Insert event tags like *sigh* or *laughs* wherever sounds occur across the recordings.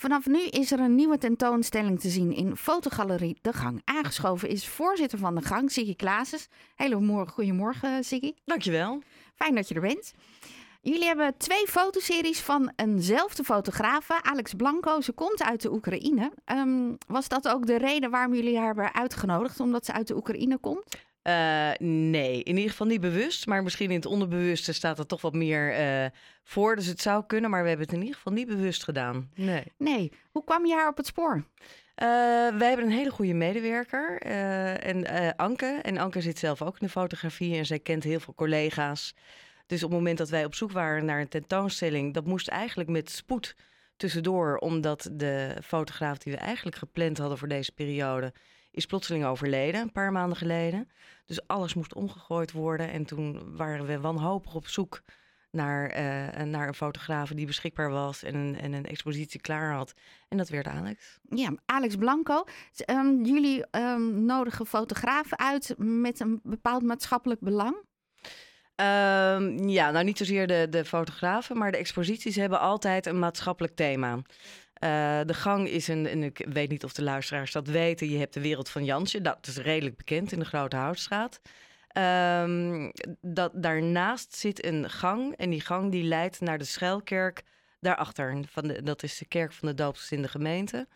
Vanaf nu is er een nieuwe tentoonstelling te zien in Fotogalerie De Gang. Aangeschoven is voorzitter van De Gang, Siggy Klaases. Hele goedemorgen, Siggy. Dankjewel. Fijn dat je er bent. Jullie hebben twee fotoseries van eenzelfde fotografe, Alex Blanco. Ze komt uit de Oekraïne. Um, was dat ook de reden waarom jullie haar hebben uitgenodigd, omdat ze uit de Oekraïne komt? Uh, nee, in ieder geval niet bewust. Maar misschien in het onderbewuste staat er toch wat meer uh, voor. Dus het zou kunnen, maar we hebben het in ieder geval niet bewust gedaan. Nee. Nee. Hoe kwam je haar op het spoor? Uh, wij hebben een hele goede medewerker, en, Anke. En Anke zit zelf ook in de fotografie en zij kent heel veel collega's. Dus op het moment dat wij op zoek waren naar een tentoonstelling, dat moest eigenlijk met spoed tussendoor, omdat de fotograaf die we eigenlijk gepland hadden voor deze periode, is plotseling overleden, een paar maanden geleden. Dus alles moest omgegooid worden. En toen waren we wanhopig op zoek naar, uh, naar een fotograaf die beschikbaar was en een, en een expositie klaar had. En dat werd Alex. Ja, Alex Blanco. Um, jullie um, nodigen fotografen uit met een bepaald maatschappelijk belang? Um, ja, nou niet zozeer de, de fotografen, maar de exposities hebben altijd een maatschappelijk thema. Uh, de gang is een, en ik weet niet of de luisteraars dat weten, je hebt de wereld van Jansje, dat is redelijk bekend in de Grote Houtstraat. Um, dat, daarnaast zit een gang en die gang die leidt naar de Schuilkerk daarachter. Van de, dat is de kerk van de doopsgezinde gemeente.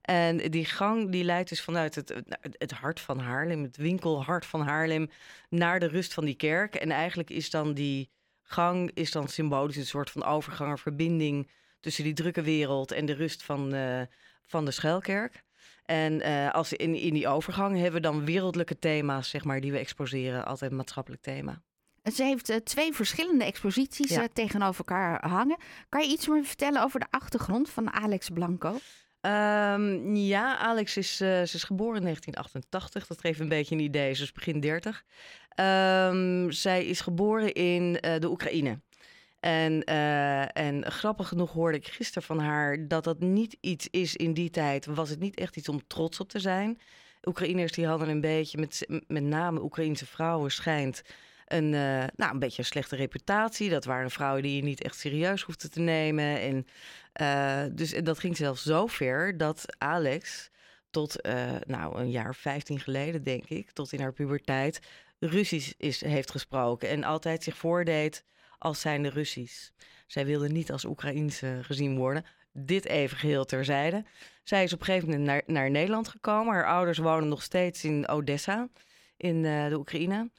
En die gang die leidt dus vanuit het, het hart van Haarlem, het winkelhart van Haarlem, naar de rust van die kerk. En eigenlijk is dan die gang is dan symbolisch een soort van overgangerverbinding tussen die drukke wereld en de rust van, uh, van de schuilkerk. En uh, als in, in die overgang hebben we dan wereldlijke thema's, zeg maar, die we exposeren, altijd een maatschappelijk thema. Ze heeft uh, twee verschillende exposities ja. tegenover elkaar hangen. Kan je iets meer vertellen over de achtergrond van Alex Blanco? Um, ja, Alex is, uh, ze is geboren in 1988. Dat geeft een beetje een idee. Ze is begin 30. Um, zij is geboren in uh, de Oekraïne. En, uh, en grappig genoeg hoorde ik gisteren van haar dat dat niet iets is in die tijd. Was het niet echt iets om trots op te zijn. Oekraïners die hadden een beetje, met, met name Oekraïnse vrouwen schijnt, een, uh, nou, een beetje een slechte reputatie. Dat waren vrouwen die je niet echt serieus hoefde te nemen. En, uh, dus en dat ging zelfs zo ver dat Alex tot nou, een jaar 15 geleden, denk ik, tot in haar puberteit, Russisch is, heeft gesproken. En altijd zich voordeed als zijnde Russisch. Zij wilde niet als Oekraïense gezien worden. Dit even geheel terzijde. Zij is op een gegeven moment naar, naar Nederland gekomen. Haar ouders wonen nog steeds in Odessa, in uh, de Oekraïne.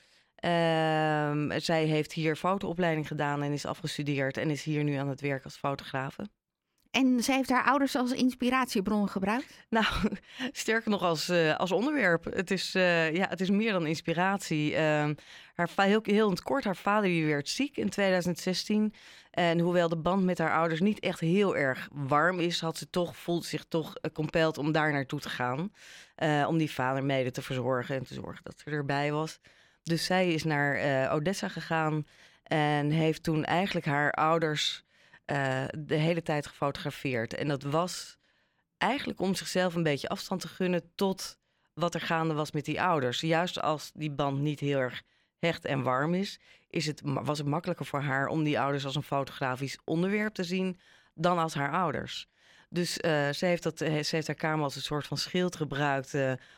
Uh, zij heeft hier fotoopleiding gedaan en is afgestudeerd en is hier nu aan het werk als fotografe. En zij heeft haar ouders als inspiratiebron gebruikt? Nou, *laughs* sterker nog als, uh, als onderwerp. Het is, uh, ja, het is meer dan inspiratie. Uh, haar, heel, heel in het kort, haar vader werd ziek in 2016. En hoewel de band met haar ouders niet echt heel erg warm is, had ze toch, voelt zich toch compelled om daar naartoe te gaan. Eh, om die vader mede te verzorgen en te zorgen dat ze erbij was. Dus zij is naar Odessa gegaan en heeft toen eigenlijk haar ouders uh, de hele tijd gefotografeerd. En dat was eigenlijk om zichzelf een beetje afstand te gunnen tot wat er gaande was met die ouders. Juist als die band niet heel erg hecht en warm is, is het, was het makkelijker voor haar om die ouders als een fotografisch onderwerp te zien dan als haar ouders. Dus uh, ze, heeft dat, ze heeft haar kamer als een soort van schild gebruikt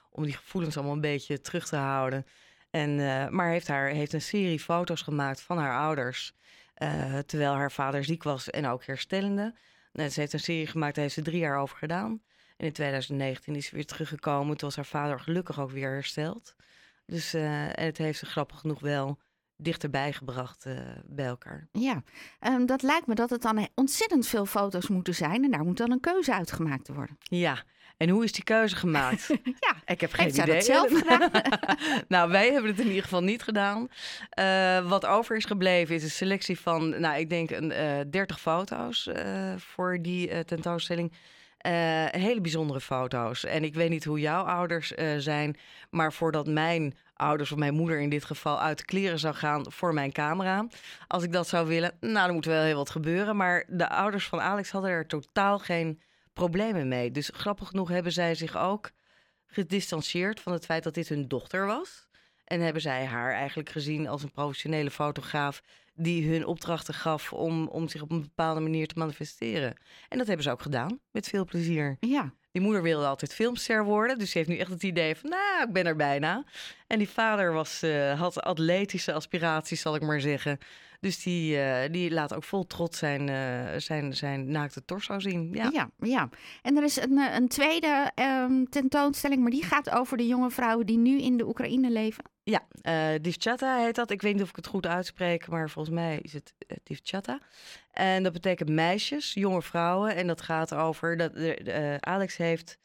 om die gevoelens allemaal een beetje terug te houden. En, maar heeft, haar, heeft een serie foto's gemaakt van haar ouders. Uh, terwijl haar vader ziek was en ook herstellende. Nou, ze heeft een serie gemaakt, daar heeft ze drie jaar over gedaan. En in 2019 is ze weer teruggekomen. Toen was haar vader gelukkig ook weer hersteld. Dus uh, en het heeft ze grappig genoeg wel dichterbij gebracht uh, bij elkaar. Ja, um, dat lijkt me dat het dan ontzettend veel foto's moeten zijn. En daar moet dan een keuze uitgemaakt worden. Ja, en hoe is die keuze gemaakt? *laughs* ja, ik heb geen Heeft idee. dat zelf gedaan? *laughs* nou, wij hebben het in ieder geval niet gedaan. Uh, wat over is gebleven is een selectie van, nou, ik denk een uh, 30 foto's uh, voor die tentoonstelling. Hele bijzondere foto's. En ik weet niet hoe jouw ouders zijn, maar voordat mijn ouders of mijn moeder in dit geval uit de kleren zou gaan voor mijn camera, als ik dat zou willen, nou, dan moet wel heel wat gebeuren. Maar de ouders van Alex hadden er totaal geen problemen mee. Dus grappig genoeg hebben zij zich ook gedistanceerd van het feit dat dit hun dochter was. En hebben zij haar eigenlijk gezien als een professionele fotograaf die hun opdrachten gaf om, om zich op een bepaalde manier te manifesteren. En dat hebben ze ook gedaan, met veel plezier. Ja. Die moeder wilde altijd filmster worden, dus ze heeft nu echt het idee van, nou, ik ben er bijna. En die vader was, eh, had atletische aspiraties, zal ik maar zeggen. Dus die, eh, die laat ook vol trots zijn, eh, zijn, zijn naakte torso zien. Ja. Ja. ja, En er is een, eh, een tweede ehm, tentoonstelling, maar die gaat over de jonge vrouwen die nu in de Oekraïne leven. Ja, eh Divchata heet dat. Ik weet niet of ik het goed uitspreek, maar volgens mij is het uh, Divchata. En dat betekent meisjes, jonge vrouwen. En dat gaat over dat Alex heeft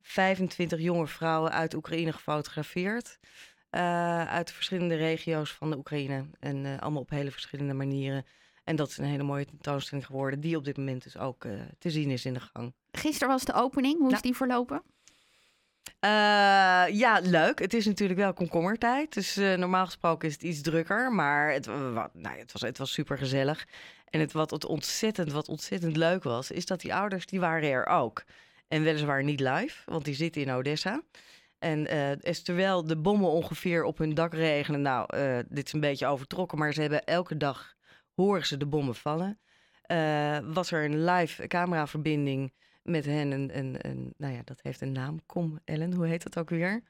25 jonge vrouwen uit Oekraïne gefotografeerd. Eh, uit de verschillende regio's van de Oekraïne. En eh, allemaal op hele verschillende manieren. En dat is een hele mooie tentoonstelling geworden, die op dit moment dus ook eh, te zien is in de gang. Gisteren was de opening. Hoe is die verlopen? Ja, leuk. Het is natuurlijk wel komkommertijd. Dus normaal gesproken is het iets drukker. Maar het, nou, ja, het, was, het was super gezellig. En het, wat, het ontzettend, wat ontzettend leuk was, is dat die ouders, die waren er ook. En weliswaar niet live, want die zitten in Odessa. En eh, is terwijl de bommen ongeveer op hun dak regenen. Nou, eh, dit is een beetje overtrokken, maar ze hebben elke dag horen ze de bommen vallen. Eh, was er een live cameraverbinding met hen. En, en, nou ja, dat heeft een naam. Kom, Ellen, hoe heet dat ook weer?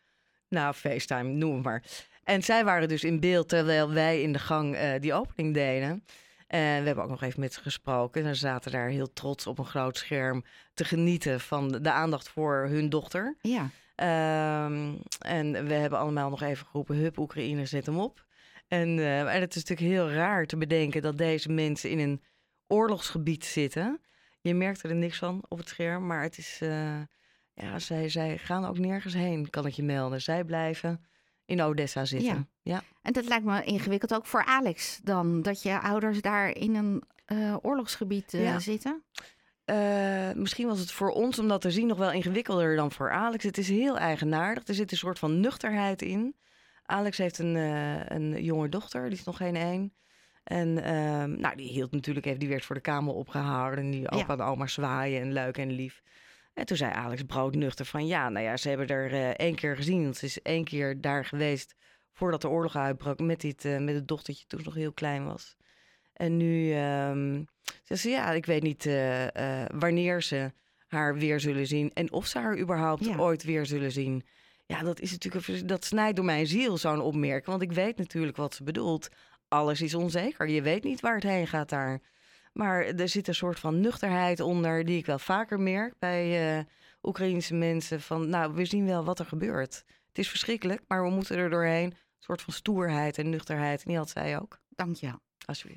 Nou, FaceTime, noem het maar. En zij waren dus in beeld terwijl wij in de gang die opening deden. En we hebben ook nog even met ze gesproken. En ze zaten daar heel trots op een groot scherm te genieten van de aandacht voor hun dochter. Ja. Ehm, en we hebben allemaal nog even geroepen, hup, Oekraïne, zet hem op. En, en het is natuurlijk heel raar te bedenken dat deze mensen in een oorlogsgebied zitten. Je merkt er niks van op het scherm, maar het is, eh, ja, zij, zij gaan ook nergens heen, kan ik je melden. Zij blijven in Odessa zitten. Ja. ja. En dat lijkt me ingewikkeld ook voor Alex dan. Dat je ouders daar in een eh, oorlogsgebied Ja. zitten. Eh, misschien was het voor ons om dat te zien nog wel ingewikkelder dan voor Alex. Het is heel eigenaardig. Er zit een soort van nuchterheid in. Alex heeft een, eh, een jonge dochter, die is nog geen één. En ehm, nou, die hield natuurlijk even, die werd voor de kamer opgehouden. En die ook Ja. aan oma zwaaien en leuk en lief. En toen zei Alex broodnuchter van ja, nou ja, ze hebben er eh, één keer gezien. Want ze is één keer daar geweest voordat de oorlog uitbrak met, dit, met het dochtertje toen ze nog heel klein was. En nu ehm zei ze ja, ik weet niet eh, eh, wanneer ze haar weer zullen zien. En of ze haar überhaupt Ja. ooit weer zullen zien. Ja, dat is natuurlijk dat snijdt door mijn ziel, zo'n opmerking. Want ik weet natuurlijk wat ze bedoelt. Alles is onzeker. Je weet niet waar het heen gaat daar. Maar er zit een soort van nuchterheid onder, die ik wel vaker merk bij eh Oekraïense mensen. Van, nou, we zien wel wat er gebeurt. Het is verschrikkelijk, maar we moeten er doorheen. Een soort van stoerheid en nuchterheid. En die had zij ook. Dank je wel. Alsjeblieft.